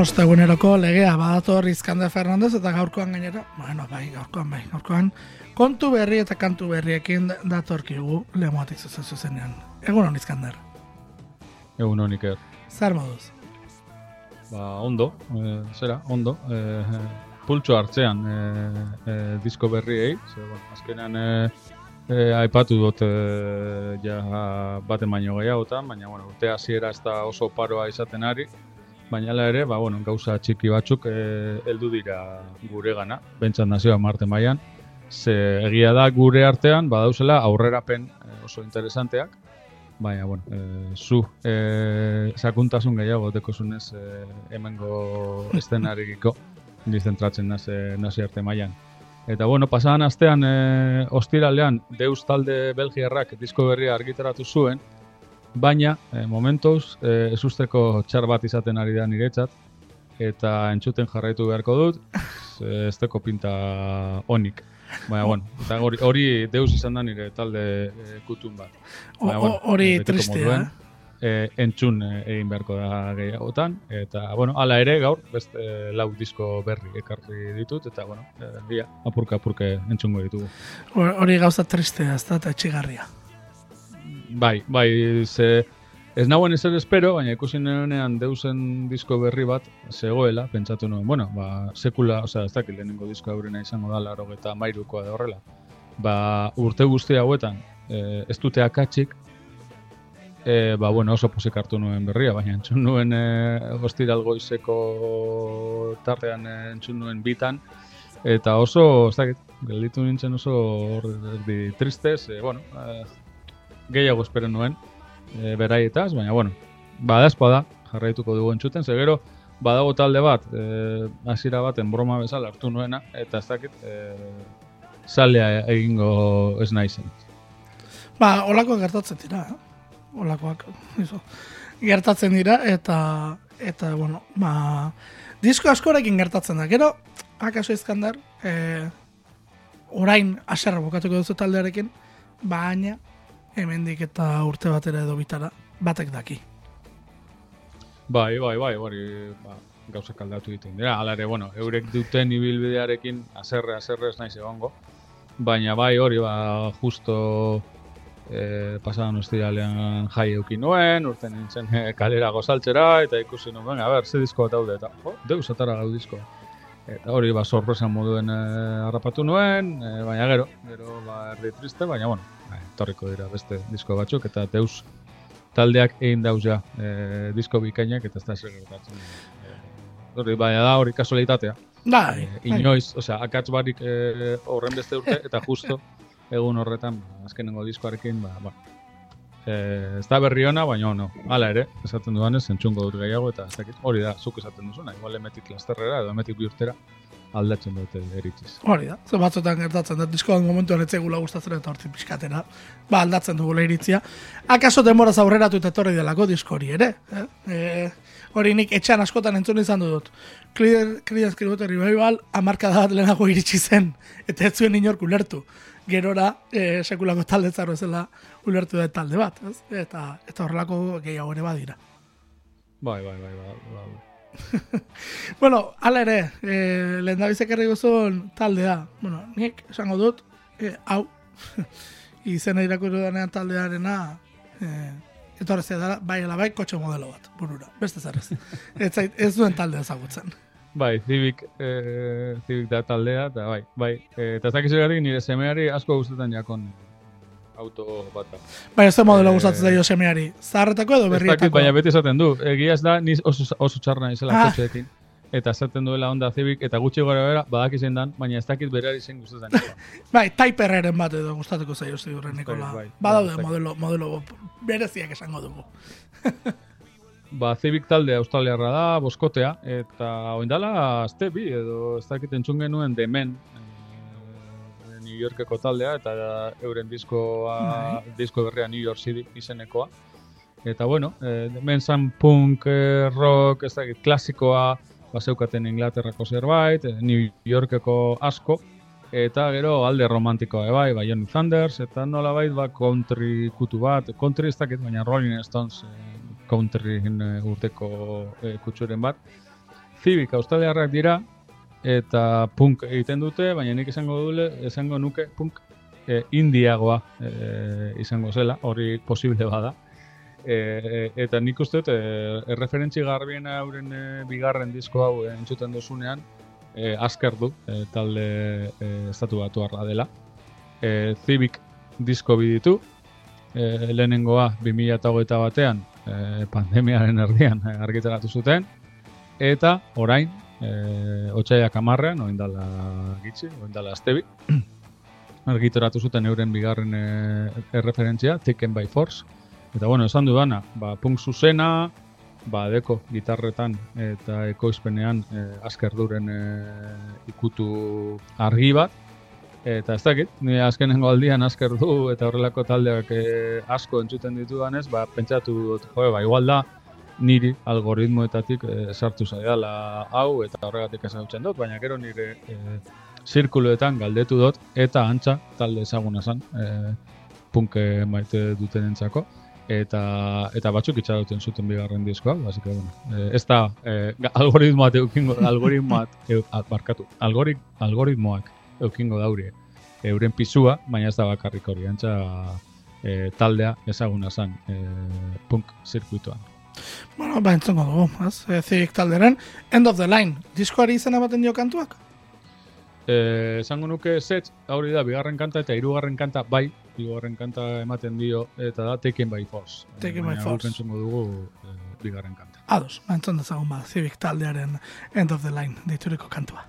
Osteguneroko legea badator Izkande Fernandez eta gaurkoan gainera, bueno, bai, gaurkoan bai, gaurkoan kontu berri eta kantu berriekin datorkigu lemoatik zuzen zuzenean. Egun hon Izkander. Egun hon Iker. Zer moduz? Ba, ondo, e, zera, ondo. E, pultsu hartzean e, e, disko berriei, ze, bueno, azkenean e, e, aipatu dut e, ja baten baino gehiagotan, baina bueno, urte hasiera ez da oso paroa izaten ari, baina ere, ba, bueno, gauza txiki batzuk e, heldu dira gure gana, bentsat nazioa Marte mailan. Ze egia da gure artean, badauzela aurrerapen oso interesanteak, baina, bueno, e, zu e, sakuntasun gehiago dekozunez e, hemengo estenarikiko dizentratzen naze, nazi arte mailan. Eta bueno, pasadan astean e, ostiralean Deus talde Belgiarrak disko berria argitaratu zuen, baina e, momentuz e, ez txar bat izaten ari da niretzat, eta entzuten jarraitu beharko dut, ez teko pinta onik. Baina, bueno, eta hori, hori deus izan da nire talde e, kutun bat. Hori bueno, tristea, eh? e, entzun egin beharko da gehiagotan eta bueno, hala ere gaur beste e, lau disko berri ekarri ditut eta bueno, e, apurka apurke entzungo ditugu. Hori gauza tristea, ez da eta etxigarria. Bai, bai, ze ez nagoen ezer espero, baina ikusi nenean deusen disko berri bat zegoela, pentsatu nuen, bueno, ba, sekula, osea, ez dakit lehenengo disko aurrena izango da, laro eta mairukoa da horrela. Ba, urte guzti hauetan, e, ez dute akatsik, e, ba, bueno, oso posik hartu nuen berria, baina entzun nuen e, ostiral goizeko tartean e, entzun nuen bitan, eta oso, ez dakit, gelditu nintzen oso erdi tristez, e, bueno, e, gehiago espero nuen, e, beraietaz, baina, bueno, badazpoa da, jarraituko dugu entzuten, ze gero, badago talde bat, e, hasiera baten broma bezala hartu nuena, eta ez dakit, e, salea egingo ez naizen. Ba, olako gertatzen dira, eh? olakoak izo, gertatzen dira eta eta bueno, ba, disko askorekin gertatzen da. Gero, akaso izkandar, e, orain aserra bukatuko duzu taldearekin, baina hemendik eta urte batera edo bitara, batek daki. Bai, bai, bai, hori ba, gauzak aldatu ditu. Dira, ala ere, bueno, eurek duten ibilbidearekin aserre, aserre ez naiz egongo. Baina bai, hori, ba, justo e, pasadan ostiralean jai eukin nuen, urten nintzen e, kalera gozaltzera, eta ikusi nuen, a ber, ze disko bat daude, eta oh, deus atara gau disko. Eta hori, ba, sorpresa moduen e, harrapatu nuen, e, baina gero, gero, ba, erdi triste, baina, bueno, e, torriko dira beste disko batzuk, eta deus taldeak egin dauza e, disko bikainak, eta ez da zer gertatzen. Hori, baina da, hori kasualitatea. Bai, e, inoiz, osea, akatz barik e, horren beste urte, eta justo, egun horretan, ba, azkenengo diskoarekin, ba, ba. E, ez da berri ona, baina no. Hala ere, esaten duan ez, dut gehiago, eta ez hori da, zuk esaten duzuna, igual emetik lasterrera, edo emetik bihurtera, aldatzen dute eritziz. Hori da, ze batzutan gertatzen da, diskoan momentuan etzegula gustatzen eta hortzi pixkatera, ba, aldatzen dugu iritzia. Akaso denbora zaurreratu eta etorri delako disko hori ere, eh? E, hori nik etxan askotan entzun izan dut. Creedence Clearwater Revival amarka da lehenago iritsi zen, eta ez zuen inork ulertu gerora e, sekulako talde zela ulertu da talde bat, ez? Eta, eta horrelako gehiago ere badira. Bai, bai, bai, bai. bai. bueno, ala ere, e, lehen da bizek guzun taldea. Bueno, nik esango dut, e, hau, izena irakurru danean taldearena, e, eta horrezia da, bai ala bai, kotxe modelo bat, burura, beste zarrez. ez, ez duen talde ezagutzen. Bai, Civic, eh, Civic da taldea, eta bai, bai. Eh, eta ez dakizu gari, nire semeari asko gustetan jakon auto bata. Bai, ez da modelo eh, gustatzen zaio semeari. Zaharretako edo berrietako? Ez baina beti esaten du. Egia ez da, niz oso, oso txarra izela ah. kotxeekin. Eta esaten duela onda Civic, eta gutxi gara bera, badak izan dan, baina ez dakit berari zen gustatzen bai, Type R-eren bat edo gustatuko zaio ziurren, Nikola. Bai, bai, Badaude bai, modelo, modelo bereziak esango dugu. ba, Civic talde australiarra da, boskotea, eta oindala, azte bi, edo ez dakit entzun genuen demen, e, New Yorkeko taldea, eta euren diskoa, bai. disko berrea New York City izenekoa. Eta bueno, e, demen zan punk, e, rock, ez dakit, klasikoa, baseukaten Inglaterrako zerbait, e, New Yorkeko asko, eta gero alde romantikoa bai, bai Johnny Thunders, eta nola bait, ba, country kutu bat, country ez dakit, baina Rolling Stones, e, country urteko uh, kutsuren bat. Civic australiarrak dira, eta punk egiten dute, baina nik izango dule, esango nuke punk e, indiagoa e, izango zela, hori posible bada. E, eta nik uste dut, erreferentzi garbiena euren e, bigarren disko hau entzuten duzunean, e, asker du, e, talde e, estatu batu dela. E, Civic disko biditu, e, lehenengoa 2008 batean, e, pandemiaren erdian argitaratu zuten, eta orain, e, otxaiak amarrean, oindala gitzi, oindala astebi, argitaratu zuten euren bigarren e, erreferentzia, Taken by Force. Eta bueno, esan du dana, ba, punk zuzena, ba, deko gitarretan eta ekoizpenean e, asker duren e, ikutu argi bat. Eta ez dakit, ni azkenengo aldian asker du eta horrelako taldeak e, asko entzuten ditudanez, ba, pentsatu dut, jo, ba, igual da, niri algoritmoetatik e, sartu zaidala hau eta horregatik ezagutzen dut, baina gero nire e, zirkuloetan galdetu dut eta antza talde ezaguna zen e, punke maite duten entzako eta eta batzuk itxaroten zuten bigarren diskoa, basi que bueno, e, ez da e, algoritmoak eukingo algoritmoak e, barkatu. Algorit, algoritmoak eukingo daure euren pisua, baina ez da bakarrik hori, antza e, taldea ezaguna zen e, punk zirkuitoan. Bueno, ba, entzongo dugu, az? E, zirik talderen. End of the line. Diskoari izan abaten dio kantuak? Eh, esango nuke set, hori da, bigarren kanta eta hirugarren kanta bai, hirugarren kanta ematen dio, eta da Taken by Force. Taken by Force. Baina dugu eh, bigarren kanta. Ados, ba, entzon dezagun ba, zirik taldearen End of the line dituriko kantua.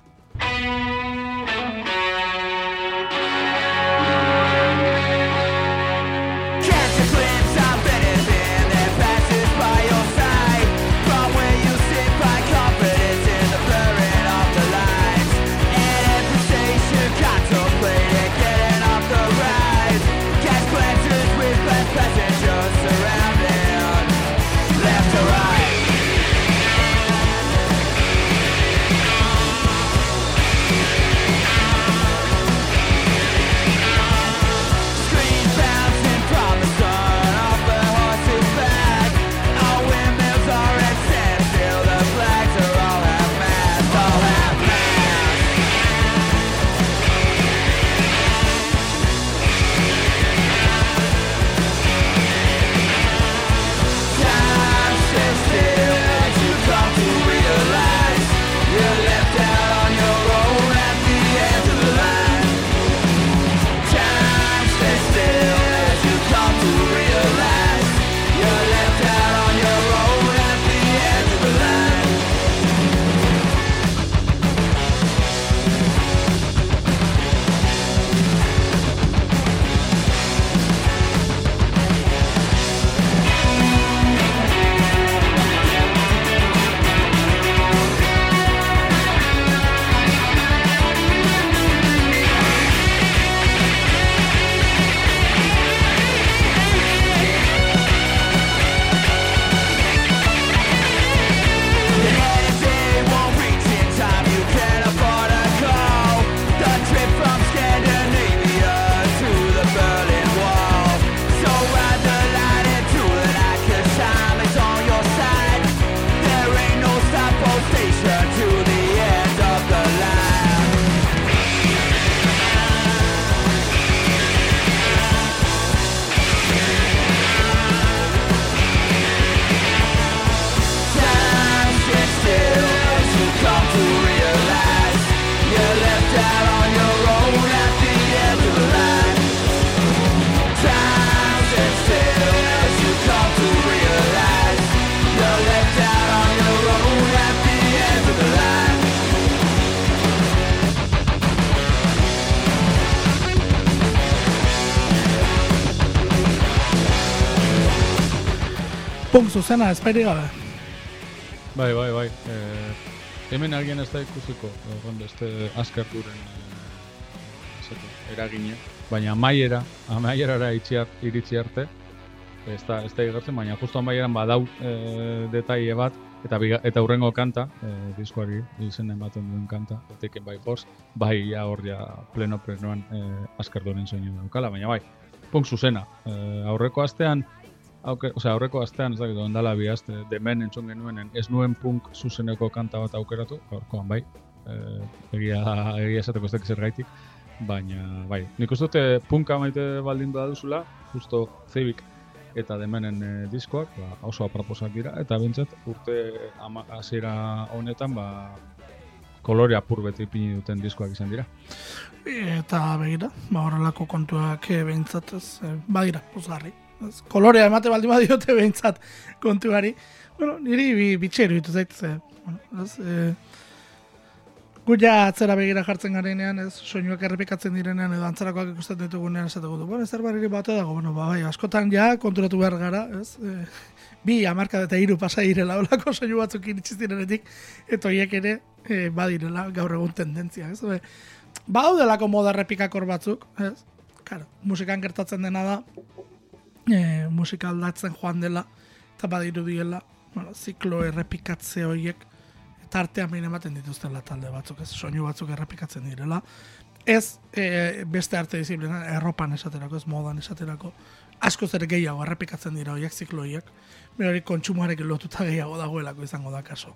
Punk zuzena, espairi gabe. Bai, bai, bai. E, hemen alguien ez da ikusiko, egon beste asker duren e, eragine. Baina amaiera, amaierara iritsi arte, ez da, ez da igertzen, baina justu amaieran badau e, detaile bat, eta biga, eta urrengo kanta, e, diskoari izen ematen duen kanta, Taken by Force, bai ja hor ja pleno plenoan e, duren soinu daukala, baina bai, punk zuzena. E, aurreko astean, auke, osea, aurreko astean, ez dakit, ondala bi aste, demen entzun genuenen, ez nuen punk zuzeneko kanta bat aukeratu, gaurkoan bai, e, egia, egia esateko ez zer gaitik, baina, bai, nik uste dute punka maite baldin baduzula, justo Zebik eta demenen e, diskoak, ba, oso aproposak dira, eta bintzat, urte hasiera honetan, ba, kolore apur beti ipini duten diskoak izan dira. Eta begira, ba horrelako kontuak e, behintzat ez, e, badira, pozgarri. Kolorea emate baldin badiote behintzat kontuari. Bueno, niri bi, bitxeru ditu zait, ze, bueno, ez, e, gu ja atzera begira jartzen garenean, ez, soinuak errepikatzen direnean, edo antzerakoak ikusten ditugunean esateko du. Bueno, ez barri bate dago, bueno, ba, bai, askotan ja konturatu behar gara, ez, e, bi amarka eta hiru pasa direla olako soinu batzuk iritsi zirenetik, eta horiek ere e, badirela gaur egun tendentzia, ez, e, Baudelako moda errepikakor batzuk, ez? Claro, musikan gertatzen dena da, e, musika aldatzen joan dela, eta badiru diela, bueno, ziklo errepikatze horiek, eta artean behin ematen dituztela talde batzuk, ez? Soinu batzuk errepikatzen direla. Ez e, beste arte disiplina, erropan esaterako, ez modan esaterako, asko zer gehiago errepikatzen dira horiek ziklo horiek, hori kontsumoarekin lotuta gehiago dagoelako izango da kaso.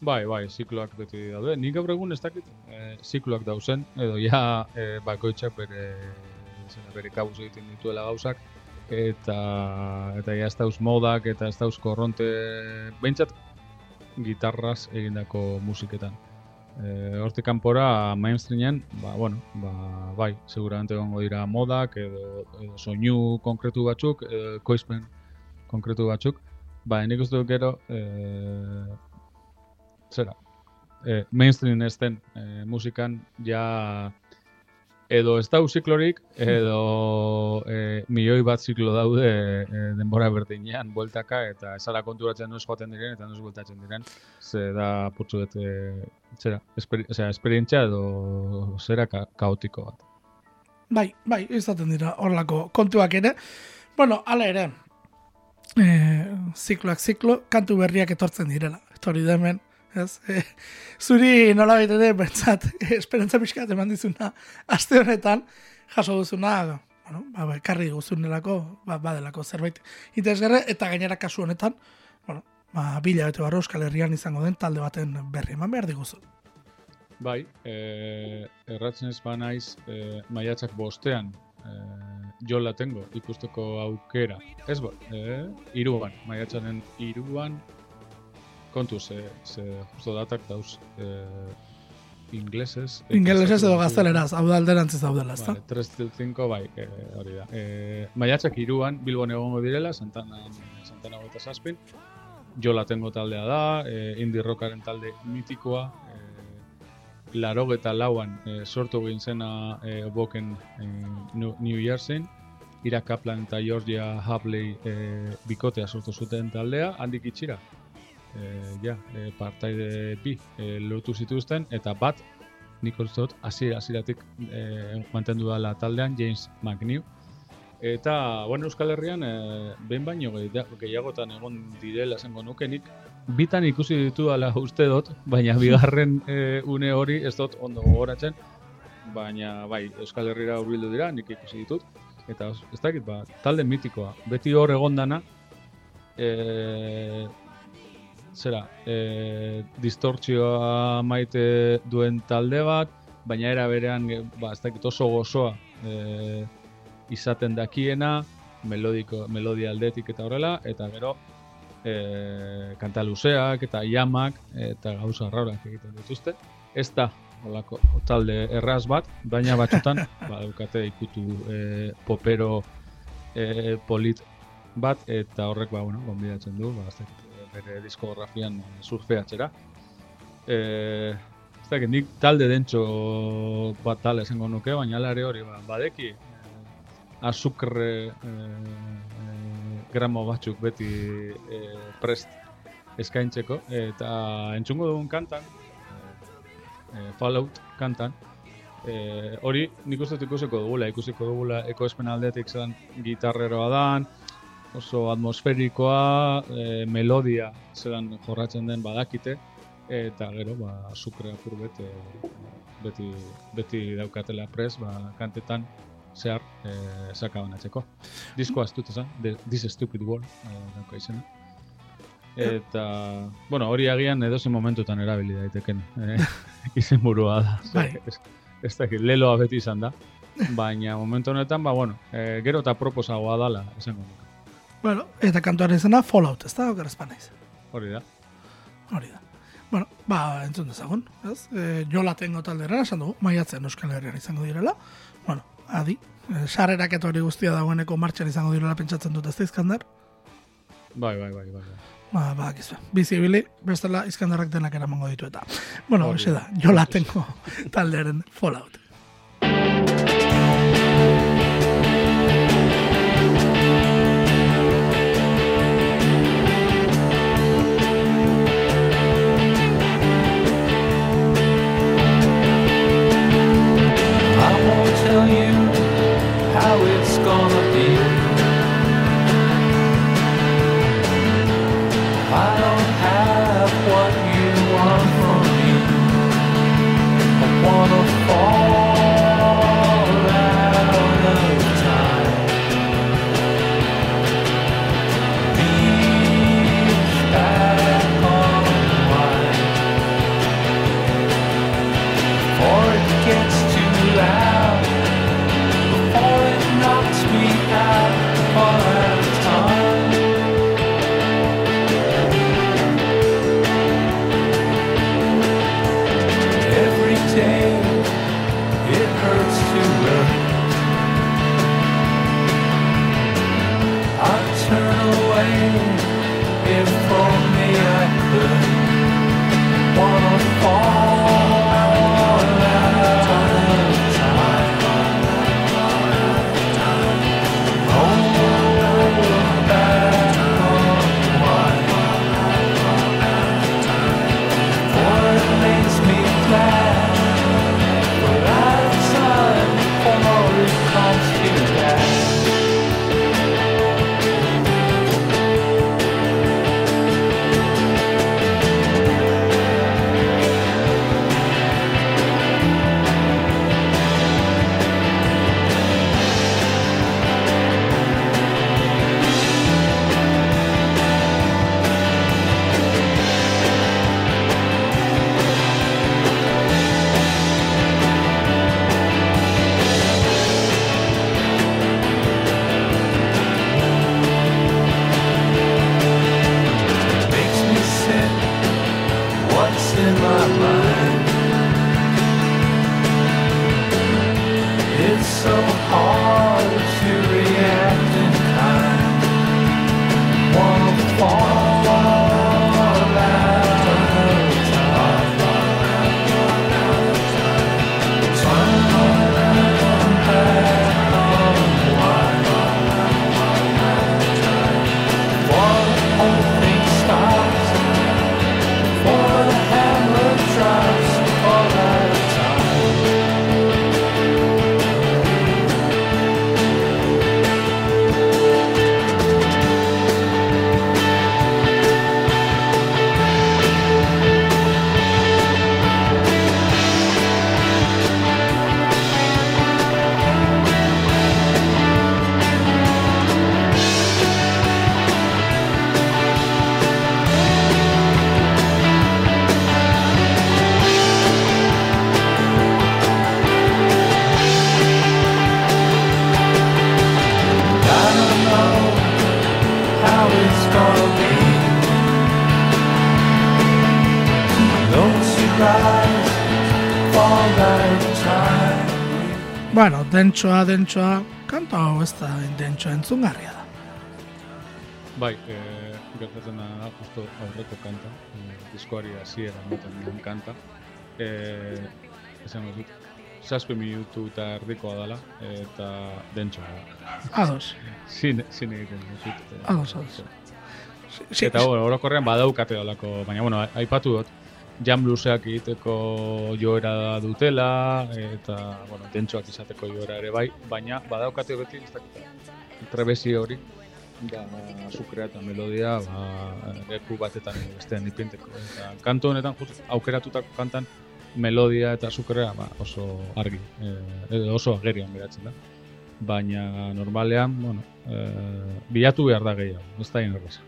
Bai, bai, zikloak beti daude. Nik gaur egun ez dakit e, zikloak dauzen, edo ja e, bakoitzak bere, zena, bere kabuz egiten dituela gauzak, eta eta ja ez dauz modak, eta ez dauz korronte, behintzat gitarraz egindako musiketan. E, hortik kanpora mainstreamen, ba, bueno, ba, bai, seguramente gongo dira modak, edo, edo soinu konkretu batzuk, edo koizpen konkretu batzuk, Ba, nik uste dut gero, e, zera, e, mainstream ez den e, musikan ja edo ez dau ziklorik, edo e, milioi bat ziklo daude e, denbora berdinean, bueltaka, eta esara konturatzen nuz joaten diren, eta nuz bueltatzen diren, ze da putzu dut, zera, esperi, esperientzia edo zera ka, kaotiko bat. Bai, bai, izaten dira horlako kontuak ere. Bueno, ala ere, e, zikloak ziklo, kantu berriak etortzen direla. Etorri demen, ez? E, zuri nola ere, bentsat, esperantza pixkat eman dizuna, aste honetan, jaso duzuna, bueno, ba, ba, karri guzunelako, ba, badelako zerbait interesgarre, eta gainera kasu honetan, bueno, ba, bila bete barro euskal herrian izango den talde baten berri eman behar diguzu. Bai, e, erratzen ez ba naiz, e, maiatzak bostean, e, jola tengo ikusteko aukera. Ez ba, e, iruan, maiatzaren iruan, kontu, ze, ze justo datak dauz e, ingleses. Ingleses edo gazteleraz, hau da alderantziz daudela, ez da? Vale, 3 til 5, bai, e, hori da. E, maiatzak iruan, Bilbon egongo direla, Santana, Santana goeta zazpin. Jo tengo taldea da, e, indie rockaren talde mitikoa, e, laro eta lauan e, sortu egin zena e, boken e, New, New Jersey. Ira Kaplan eta Georgia Habley e, bikotea sortu zuten taldea, handik itxira, e, ja, e, partaide bi e, lotu zituzten, eta bat, nik uste dut, hasiera hasieratik e, mantendu dela taldean, James McNew. Eta, bueno, Euskal Herrian, e, behin baino gehiagotan egon direla esango nukenik, bitan ikusi ditu dela uste dut, baina bigarren e, une hori ez dut ondo gogoratzen, baina bai, Euskal Herrira hurbildu dira, nik ikusi ditut, eta ez dakit, ba, talde mitikoa, beti hor egondana, e, zera, e, distortzioa maite duen talde bat, baina era berean, ba, ez dakit oso gozoa e, izaten dakiena, melodiko, melodia aldetik eta horrela, eta gero, e, kanta luzeak eta iamak eta gauza raurak egiten dituzte. Ez da, holako, talde erraz bat, baina batzutan, ba, dukate ikutu e, popero e, polit bat, eta horrek, ba, bueno, gonbidatzen du, ba, ez dakit, bere diskografian surfeatzera. Eh, ez da, nik talde dentxo bat tal esango nuke, baina alare hori ba, badeki eh, azukre eh, gramo batzuk beti eh, prest eskaintzeko eta entzungo dugun kantan eh, Fallout kantan eh, hori nik uste ikusiko dugula ikusiko dugula ekoespen aldetik zen gitarreroa dan oso atmosferikoa, e, melodia zelan jorratzen den badakite, eta gero, ba, azukre apur bete, beti, beti daukatela pres, ba, kantetan zehar e, sakaban atzeko. Diskoa ez dut esan, This Stupid World, e, dauka izena. Eta, bueno, hori agian edozen momentutan erabili daiteken e, izen burua da. Bai. Ez, ez dakit, leloa beti izan da. Baina momentu honetan, ba, bueno, e, gero eta proposagoa dala, esango nuke. Bueno, eta kantuaren izena Fallout, ez da, okeraz panaiz. Hori da. Hori da. Bueno, ba, entzun dezagun, ez? E, jola tengo taldera, esan dugu, maiatzen Euskal Herrian izango direla. Bueno, adi, e, sarrerak eta hori guztia dagoeneko martxan izango direla pentsatzen dut ez da izkandar. Bai, bai, bai, bai. bai. Ba, ba, gizue. Bizi ibili, bestela izkandarrak denak eramango ditu eta. Bueno, Hori da. jola tengo taldearen Fallout. Dentsoa, dentsoa, kanta hau ez da dentsoa entzungarria da. Bai, e, gertatzen da justo aurreko kanta, e, diskoari hasiera ematen duen kanta. E, esan dut, zazpi minutu eta erdikoa dela, eta dentsoa da. Ados, Zin, zin egiten dut. Ados, ados. Eta orokorrean badaukate olako, baina bueno, aipatu dut, jam bluesak egiteko joera dutela, eta, bueno, dentsoak izateko joera ere bai, baina badaukate beti, ez dakit, trebesi hori, da, azukrea eta melodia, ba, leku batetan bestean ipinteko. Eta kantu honetan, just, aukeratutako kantan, melodia eta azukrea ba, oso argi, e, oso agerian geratzen da. baina normalean, bueno, e, bilatu behar da gehiago, ez da inerreza.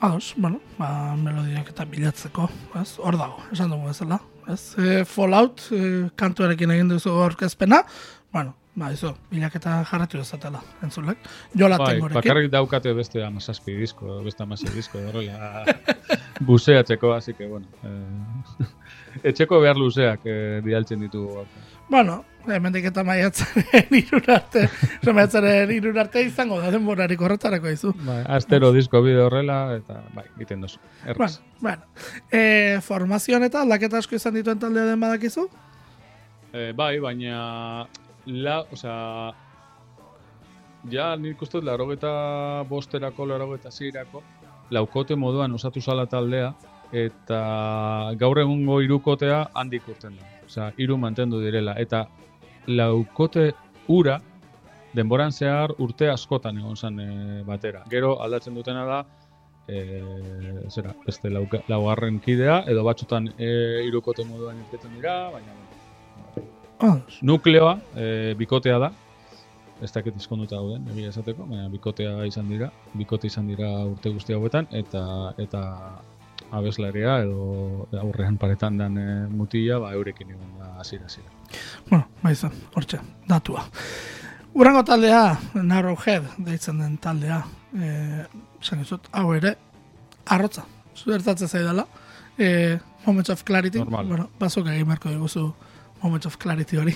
Ados, bueno, ba, melodiak eta bilatzeko, ez, hor dago, esan dugu bezala. Ez, e, Fallout e, kantuarekin egin duzu aurkezpena, bueno, ba, izo, bilaketa jarratu dezatela, entzulek. Jola Bai, tengorekin. bakarrik daukate beste amazazpi disko, beste amasei disko, horrela buseatzeko, así que, bueno, eh, etxeko behar luzeak eh, bidaltzen ditugu. Bueno, hemendik eta maiatzaren irurarte, maiatzaren irurarte izango da denborarik horretarako izu. Bai, astero disko bide horrela, eta bai, egiten duzu. Bueno, Erraz. bueno. E, formazioan eta aldaketa asko izan dituen taldea den badakizu? Eh, bai, baina la, osea, ja nik uste dut larogeta bosterako, larogeta zirako, laukote moduan osatu zala taldea, eta gaur egungo irukotea handik urten da. Osea, hiru mantendu direla. Eta laukote ura, denboran zehar urte askotan egon zen eh, batera. Gero aldatzen dutena da, e, zera, beste lauka, laugarren kidea, edo batzutan e, irukote moduan irteten dira, baina Ados. nukleoa, e, bikotea da, ez dakit izkonduta dauden, egia esateko, baina bikotea izan dira, bikote izan dira urte guzti hauetan, eta eta abeslaria edo aurrean paretan dan e, mutila, ba, eurekin egon da hasiera hasiera. Bueno, bai izan, hortxe, datua. Urrengo taldea, Narrowhead deitzen den taldea, e, esan dizut, hau ere, arrotza, zuertatzen zaidala, e, Moments of Clarity, Normal. bueno, bazuk egin beharko diguzu Moments of Clarity hori.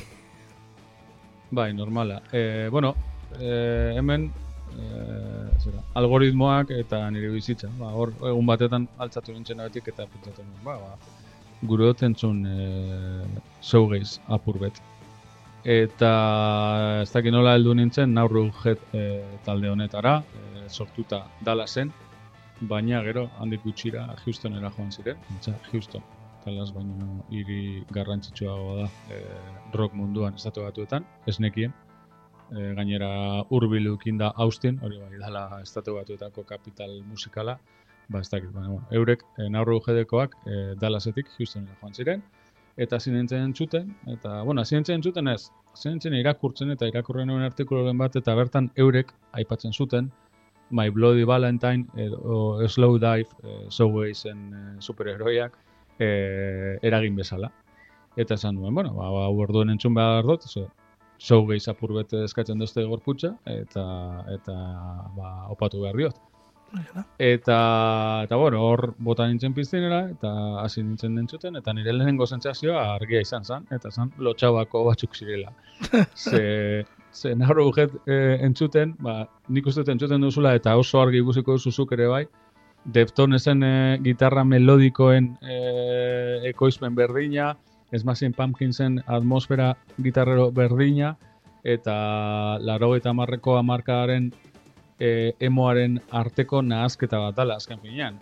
Bai, normala. E, bueno, e, hemen e, zera, algoritmoak eta nire bizitza. Ba, hor, egun batetan altzatu nintzen abetik eta pentsatu nuen, ba, ba, gure dut entzun e, zougeiz apur bet. Eta ez dakit nola heldu nintzen, naurru jet e, talde honetara, e, sortuta Dallasen, baina gero handik gutxira Houstonera joan ziren, Pentsa, Houston, Dallas baino hiri garrantzitsuagoa da e, rock munduan estatu batuetan, ez nekien. E, gainera hurbilukin da Austin, hori bai dala estatu batuetako kapital musikala, ba ez dakit, baina, bueno, eurek e, naurru jedekoak e, Dallasetik Houstonera joan ziren, eta hasi nintzen entzuten, eta, bueno, hasi nintzen entzuten ez, hasi nintzen irakurtzen eta irakurren nuen artikuloren bat, eta bertan eurek aipatzen zuten, My Bloody Valentine edo Slow Dive, e, Showways-en e, superheroiak e, eragin bezala. Eta esan nuen, bueno, ba, ba, orduen entzun behar dut, ze, Showways apur bete eskatzen dozte gorputza, eta, eta ba, opatu behar diot. Eta, eta bueno, hor bota nintzen piztinera, eta hasi nintzen entzuten, eta nire lehenengo sentsazioa argia izan zen, eta zen lotxabako batzuk zirela. ze, ze nauro jet e, entzuten, ba, nik uste entzuten duzula, eta oso argi ikusiko duzuzuk ere bai, Deftonesen e, gitarra melodikoen e, ekoizpen berdina, Smashing Pumpkinsen atmosfera gitarrero berdina, eta laro eta marreko amarkadaren e, emoaren arteko nahazketa bat dala azken finean.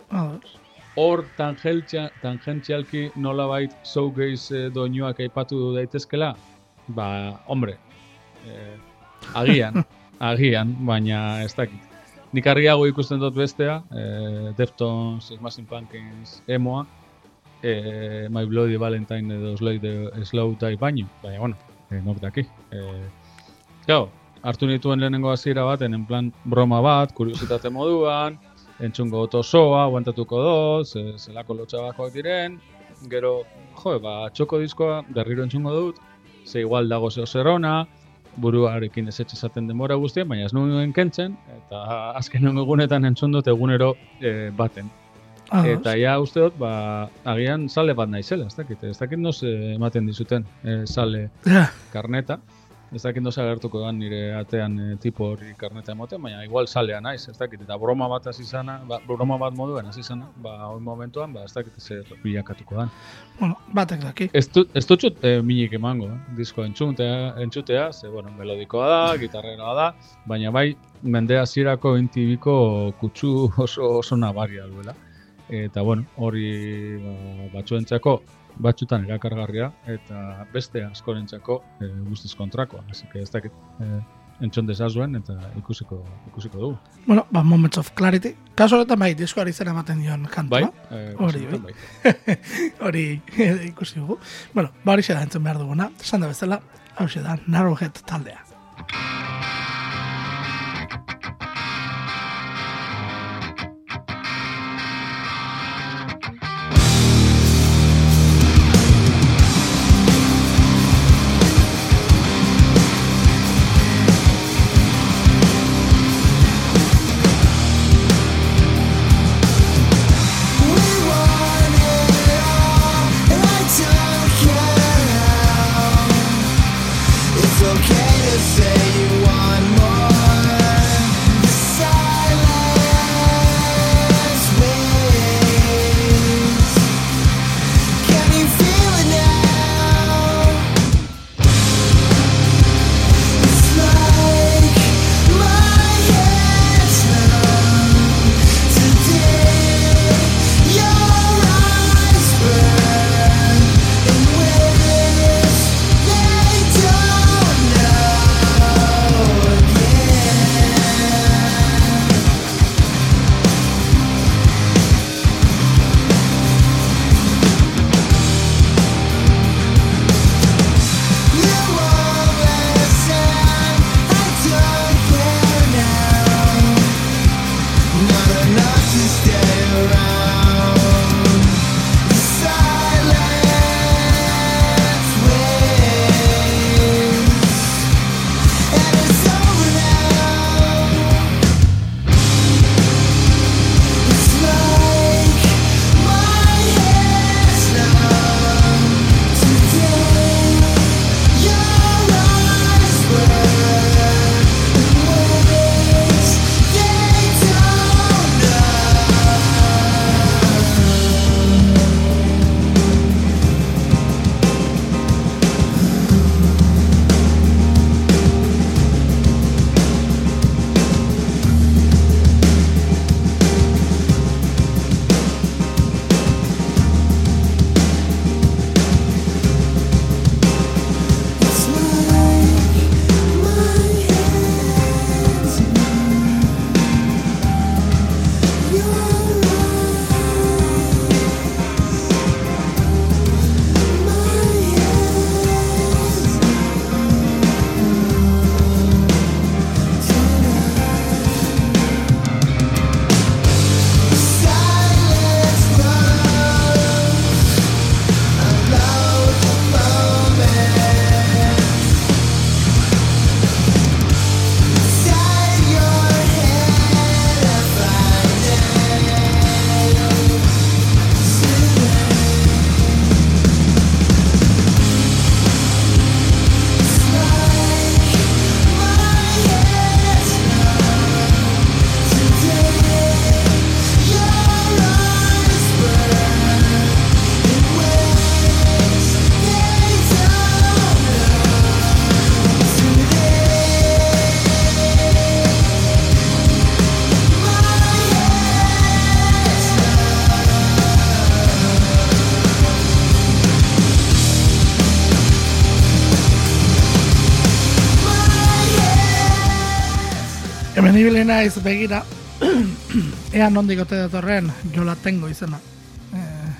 Hor tangentzialki nolabait showgaze e, doinuak aipatu daitezkela, ba, hombre, e, agian, agian, baina ez dakit. Nik argiago ikusten dut bestea, e, Deftones, Smashing Pumpkins, emoa, e, My Bloody Valentine edo the, slow Dive baino, baina, bueno, e, nok daki. E, Gau, hartu nituen lehenengo hasiera baten, en plan broma bat, kuriositate moduan, entzungo otosoa, aguantatuko do, ze, zelako lotxabakoak diren, gero, jo, ba, txoko diskoa berriro entzungo dut, ze igual dago zeo zerona, buruarekin ez esaten denbora guztien, baina ez nuen kentzen, eta azken egunetan entzun dut egunero e, baten. Ados. Eta ja uste dut, ba, agian sale bat naizela, ez dakit, ez dakit noz eh, ematen dizuten eh, sale karneta, ez dakit noz agertuko da nire atean eh, tipo hori karneta emoten, baina igual salea naiz, ez dakit, eta broma bat hasi zana, ba, broma bat moduen hasi zana, ba, hoi momentuan, ba, ez dakit zer bilakatuko dan. bueno, batek daki. Ez dut, ez dut eh, minik emango, eh? disko entzutea, entzutea, ze, bueno, melodikoa da, gitarrera da, baina bai, mende hasierako intibiko kutsu oso, oso nabaria duela. Eta, bueno, hori ba, batzuentzako, batzutan erakargarria, eta beste askorentzako e, guztiz kontrakoa. Así que ez dakit e, entzun dezazuen eta ikusiko, ikusiko dugu. Bueno, ba, Moments of Clarity. Kaso honetan bai, diskoari zen ematen dion kantua. Bai, e, Hori, kasunetan bai. hori eh, ikusi dugu. Bueno, ba hori da entzun behar duguna. Esan da bezala, hau da Narrowhead taldea. Naiz begira, ea nondik ote datorren jola tengo izena. Eh,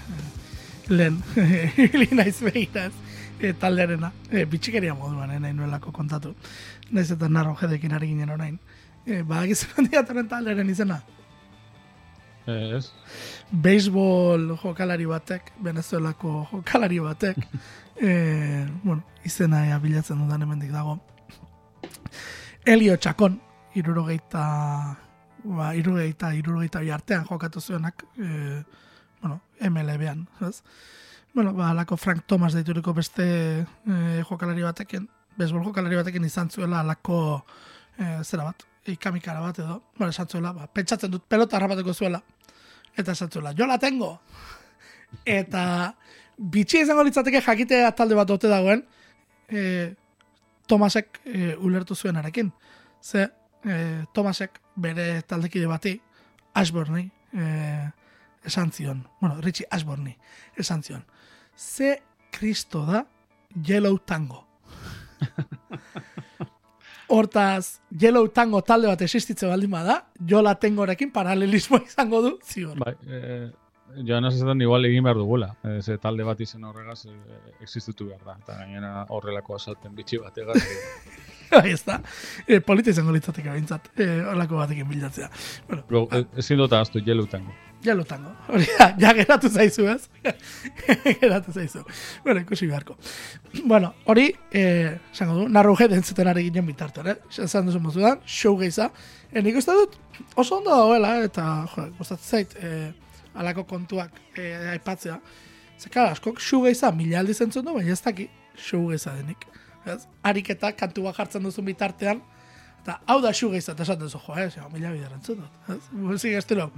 lehen, ibili naiz begira ez. E, talderena, e, bitxikeria moduan, eh, nahi nuelako kontatu. Naiz eta narro jedekin ari ginen orain. E, ba, gizan nondik datorren talderen izena. Eh, ez? Baseball jokalari batek, Venezuelako jokalari batek, e, bueno, izena ea bilatzen dudan hemendik dago. Elio Txakon, irurogeita, ba, irurogeita, irurogeita artean jokatu zuenak, e, bueno, MLB-an, ez? Bueno, ba, alako Frank Thomas deituriko beste e, jokalari batekin, baseball jokalari batekin izan zuela alako e, zera bat, ikamikara bat edo, bueno, esan zuela, ba, pentsatzen dut pelota harrapatuko zuela, eta esan zuela, jo la tengo! Eta bitxi izango litzateke jakitea talde bat ote dagoen, e, Tomasek e, ulertu zuen arekin. Ze e, Tomasek bere taldekide bati, Ashburni, e, esan zion, bueno, Richie Ashburni, esan zion, ze kristo da Yellow Tango. Hortaz, Yellow Tango talde bat existitze baldin bada, jola tengorekin paralelismo izango du, ziur. Bai, eh, joan esaten igual egin behar dugula. Eh, ze talde bat izen horregaz eh, existitu behar da. Eta gainera horrelako asalten bitxi bat egaz. Bai, ez da. E, polita izango litzateke bintzat, e, horlako batekin bilatzea. Bueno, Luego, eh, ezin dut ahaztu Yellow Tango. ja lutango. Hori da, ja geratu zaizu, ez? geratu zaizu. Bueno, ikusi beharko. Bueno, hori, eh, esango du, narruje dentzuten ari ginen bitartean, eh? Esan duzu mozudan, show geiza. E, nik uste dut, oso ondo dagoela, eta, jo, gustatzen zait, eh, alako kontuak eh, aipatzea. Zeka, askok, show geiza, mila aldiz entzun du, baina ez daki, show geiza denik. Ez? Ariketa, kantu bat jartzen duzun bitartean, eta hau da shoegaze eta esaten zu, jo, ez, ja, mila bider entzun dut. Ez? Musik estilo.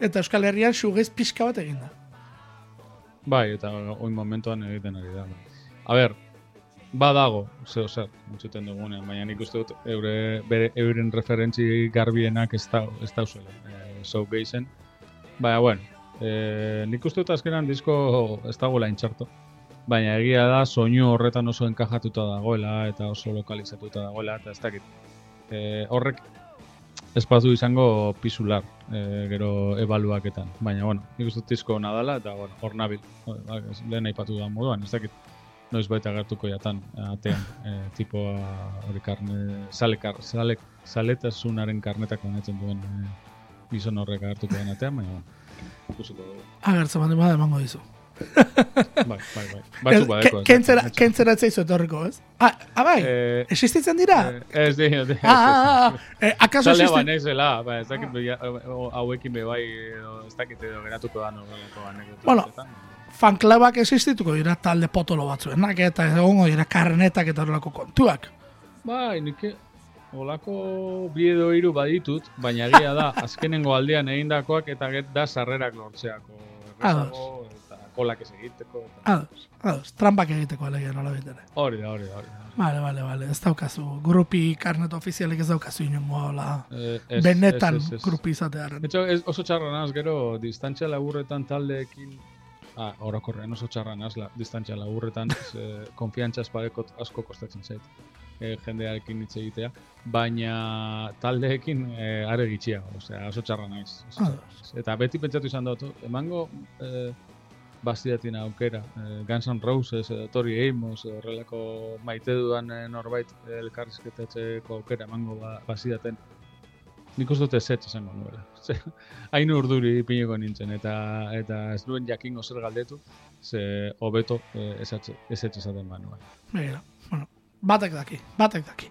Eta Euskal Herrian shoegaze pixka bat egin da. Bai, eta oin momentuan egiten ari da. bai. A ber, badago, zeo zer, entzuten dugunean, baina nik uste dut eure, bere, euren referentzi garbienak ez da, ez da uzela, e, showgazen. Baina, bueno, e, nik uste dut azkenan disko ez dagoela intxarto. Baina egia da, soinu horretan oso enkajatuta dagoela eta oso lokalizatuta dagoela, eta ez dakit. E, horrek bazu izango pisular, e, gero ebaluaketan. Baina, bueno, nik uste disko ona dela, eta bueno, hor nabil, Ba, lehen aipatu da moduan, ez dakit noiz baita gertuko jatan, atean, e, tipoa hori karne, sale, kar, sale, saletasunaren karnetak banatzen duen e, gizon horrek agertuko den atean, baina, bueno, ikusiko dugu. Agertzen bada emango dizu. Bai, bai, bai. Batzuk badeko. Ke- Kentzera, kentzera etzaizu etorriko, ez? Ah, ah bai, Eh, existitzen dira? eh, ez di, ez di. ah, ah, ah, eh, akaso Zalea existitzen... banaizela, ba, ez dakit o- hauekin be bai, ez dakit edo geratuko da norrelako anekdota. Bueno, fanklabak existituko dira talde potolo batzuenak, eta egongo dira karnetak eta horrelako kontuak. Bai, nik olako bi hiru baditut, baina egia da, azkenengo aldean egindakoak eta get da sarrerak lortzeako. Errezago, eta kolak ez egiteko. Eta... Ados, ados, trampak egiteko alegia nola bitere. Hori da, hori da, hori da. Vale, vale, vale, ez daukazu, grupi karnet ofizialik ez daukazu inongo, hola, Eh, ez- benetan ez- ez- ez. grupi izatearen. Etxo, ez, oso txarra naz, gero, distantzia laburretan taldeekin, ah, orokorrean oso txarra naz, la, distantzia laburretan, ze, konfiantza espadekot asko kostatzen zait, e, jendearekin hitz egitea, baina taldeekin e, are gitxiago, osea, oso txarra naiz. oso txarra naiz. Eta beti pentsatu izan dut, emango e, bastidatin aukera, e, Guns N' Roses, edo Tori Amos, edo horrelako maite dudan e, norbait elkarrizketatzeko aukera emango ba, bastidaten, nik uste dut ezetz esango nuela. Hain urduri pineko nintzen, eta eta ez duen jakingo zer galdetu, ze hobeto eh, ezetz ezetz esaten banuen. Begira, bueno, batek daki, batek daki.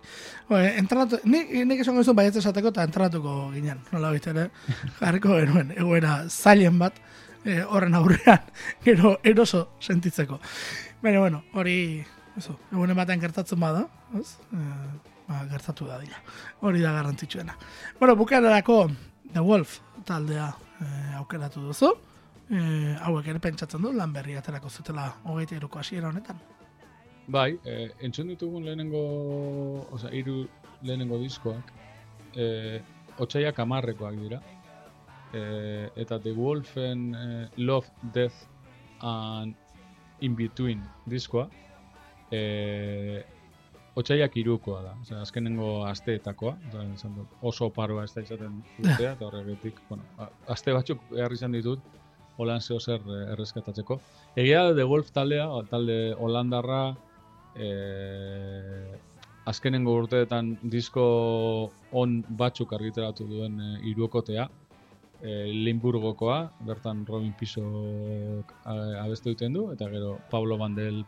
Oe, entrenatu, nik, nik esango izun baietz esateko eta entrenatuko ginen, nola ere, jarriko genuen, egoera zailen bat, e, horren aurrean, gero eroso sentitzeko. Baina, bueno, hori, eso, egunen batean gertatzen bada, ez? E, ba, gertatu da dira. Hori da garrantzitsuena. Bueno, bukararako The Wolf taldea e, aukeratu duzu. E, hauek ere pentsatzen du, lan berri aterako zutela hogeita iruko hasiera honetan. Bai, eh, entzun ditugun lehenengo, osea, hiru lehenengo diskoak, eh, otsaiak amarrekoak dira. Eh, eta The Wolfen eh, Love, Death and In Between diskoa, eh, Otsaiak irukoa da, Osea, azkenengo asteetakoa, dut, oso paroa ez da izaten urtea, eta horregatik, bueno, a- aste batzuk behar izan ditut, holan zeo zer erreskatatzeko. Egia da, The Wolf taldea, talde Holandarra, eh, azkenengo urteetan disko on batzuk argitaratu duen e, irukotea, e, Limburgokoa, bertan Robin Pisok a- abestu duten du, eta gero Pablo Bandel,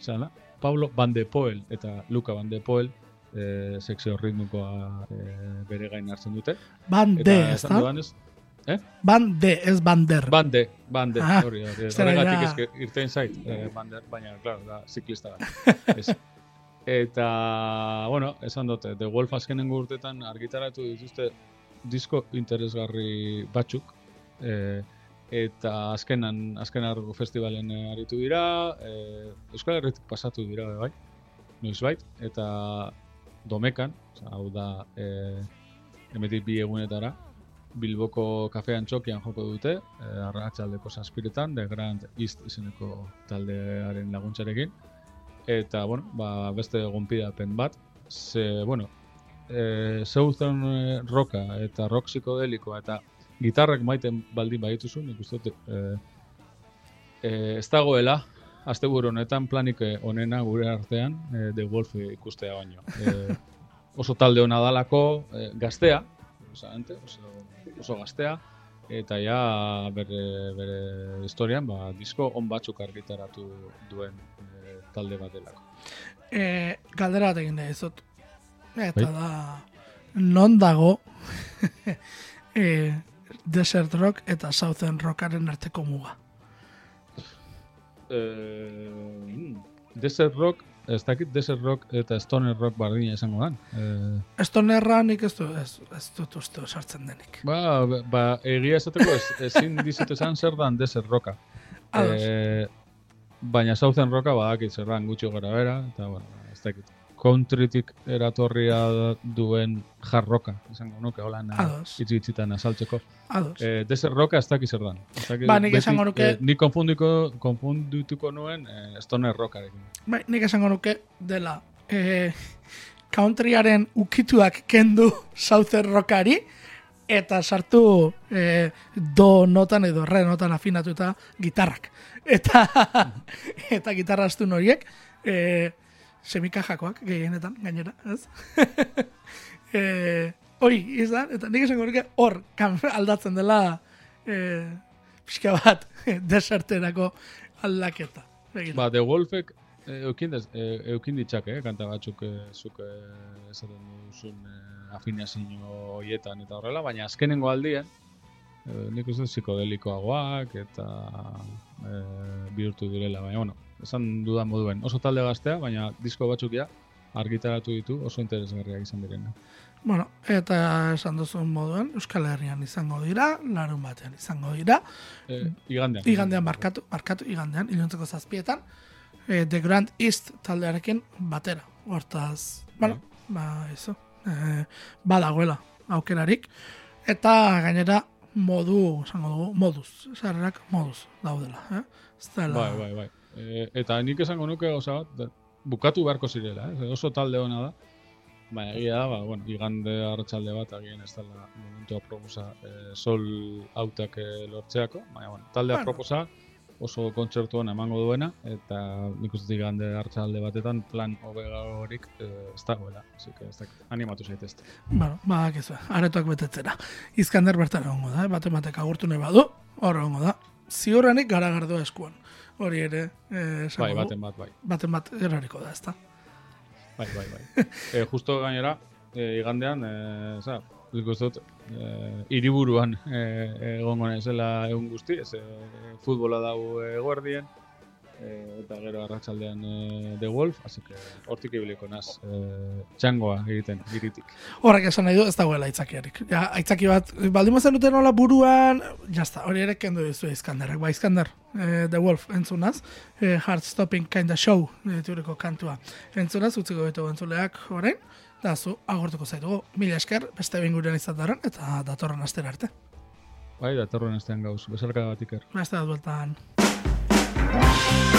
zana, Pablo Van de Poel eta Luca Van de Poel e, sexio ritmikoa e, bere gain hartzen dute. Bande, ez da? dudanez, Bande, ez bander. Bande, bande, Ah, hori, hori. Horregatik ja. eske irten zait, eh, bander, baina, claro, da, ziklista da. Ez. Eta, bueno, esan dute, The Wolf azkenengo urtetan argitaratu dituzte disko interesgarri batzuk, eh, eta azkenan, azken argo festivalen eh, aritu dira, eh, Euskal Herritik pasatu dira, bai, noizbait, eta domekan, oza, hau da, eh, emetik bi egunetara, Bilboko kafean txokian joko dute, eh, arratsaldeko zazpiretan, The Grand East izeneko taldearen laguntzarekin. Eta, bueno, ba, beste gonpidapen bat, ze, bueno, eh, Southern eh, Rocka eta rock psikodelikoa eta gitarrak maiten baldin badituzu, nik uste dut, eh, eh, ez dagoela, asteburu honetan planik onena gure artean eh, The Wolf ikustea baino. Eh, oso talde hona dalako, eh, gaztea, osamente, oso, oso gaztea, eta ja bere, bere historian ba, disko on batzuk argitaratu duen eh, talde bat delako. E, galdera bat egin da izot. Eta Bai. da, non dago e, Desert Rock eta Southern Rockaren arteko muga. Eh, Desert Rock, ez dakit Desert Rock eta Stoner Rock bardina izango dan. Eh, Stonerra nik ez, du, ez, ez dut uste sartzen denik. ba, ba, egia esateko ez, ezin dizut esan zer dan Desert Rocka. Eh, baina Southern Rocka badakit zer dan gutxi gara bera, eta bueno, ez dakit. Countrytik eratorria duen hard rocka, izango nuke, holan eh, hitz hitzitan azaltzeko. Ados. Eh, Desert Rocka ez dakit zer dan. Ez dakit, Ba, nik esango nuke- eh, ni konfundiko, konfundituko nuen eh, Stoner Rockarekin. Bai, nik esango nuke dela e, countryaren ukituak kendu Southern Rockari eta sartu e, do notan edo re notan afinatuta gitarrak. Eta eta gitarra astun horiek e, semikajakoak gehienetan gainera, ez? e, hori, izan, eta nik esango nuke hor aldatzen dela e, pixka bat deserterako aldaketa. Begira. Ba, The Wolfek eh, eukin, dez, eh, eukin eh, kanta batzuk eh, zuk eh, esaten duzun eh, afinazio hoietan eta horrela, baina azkenengo aldien, eh, nik uste psikodelikoagoak eta eh, bihurtu direla, baina, bueno, esan dudan moduen, oso talde gaztea, baina disko batzuk ja argitaratu ditu oso interesgarriak izan direna. Bueno, eta esan duzun moduen, Euskal Herrian izango dira, larun batean izango dira, Eh, igandean. igandean markatu, markatu igandean, iluntzeko zazpietan, e, The Grand East taldearekin batera. Hortaz, bueno, ba, eso, e, badagoela aukerarik, eta gainera modu, esango dugu, moduz, sarrerak moduz daudela, eh? Ez dela, Bai, bai, bai. E, eta nik esango nuke gauza bat, da- bukatu beharko zirela, eh? oso talde ona da. Baina egia da, ba, bueno, igande arratsalde bat agian ez dela momentu aproposa e, sol autak e, lortzeako, baina bueno, talde Bueno. aproposa oso kontzertu ona emango duena eta nik uste igande arratsalde batetan plan hobegagorik e, ez dagoela, ez dakit, animatu zaitezte. bueno, badakizu, aretoak betetzera. Izkander bertan egongo da, eh? bate batek agurtu nahi badu, hor egongo da. Ziurrenik garagardoa eskuan. Hori ere, eh, Bai, baten bat, bai. baten bat erariko da, ezta? Bai, bai, bai. e, justo gainera, e, igandean, e, za, dut, e, iriburuan e, egongo naizela egun guzti, ez e, futbola dago eguerdien, e, eta gero arratsaldean e, The Wolf, así que hortik ibiliko naz, e, txangoa egiten, iritik. Horrek esan nahi du ez dagoela aitzakiarik. Ja, aitzaki bat, baldin bazen duten nola buruan, jazta, hori ere kendu dizu Iskanderrak. Ba, Iskander, eh, The Wolf entzunaz, eh, Heart Stopping Kinda Show, eh, kantua. Entzunaz, utziko betu entzuleak orain, da zu, agortuko zaitugu. Mila esker, beste behin gurean izatearen, eta datorren astera arte. Bai, datorren astean gauz, besarka bat iker. Beste bat bueltan. Bye.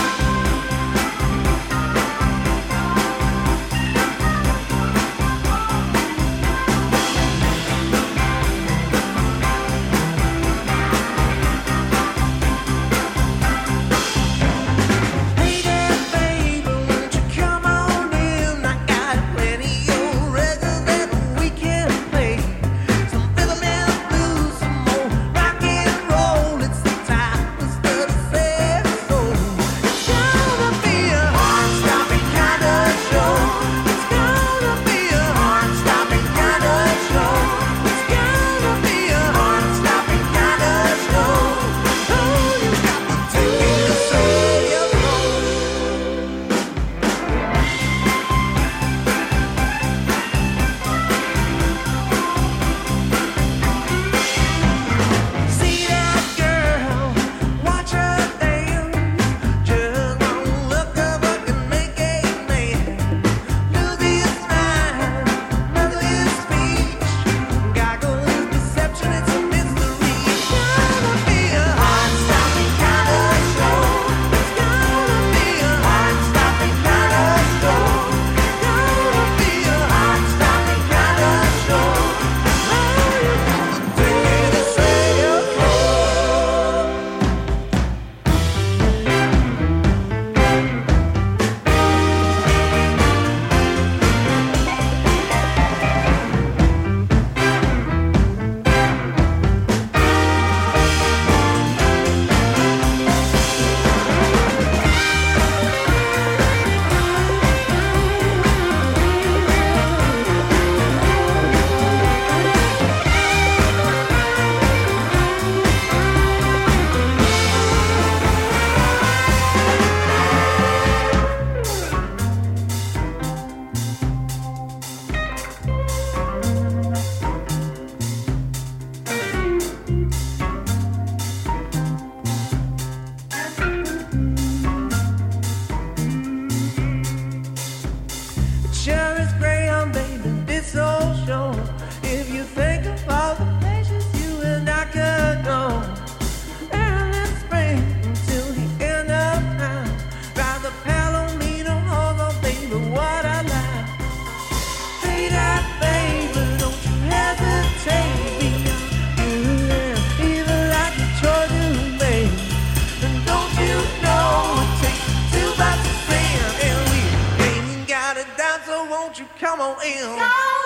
On in.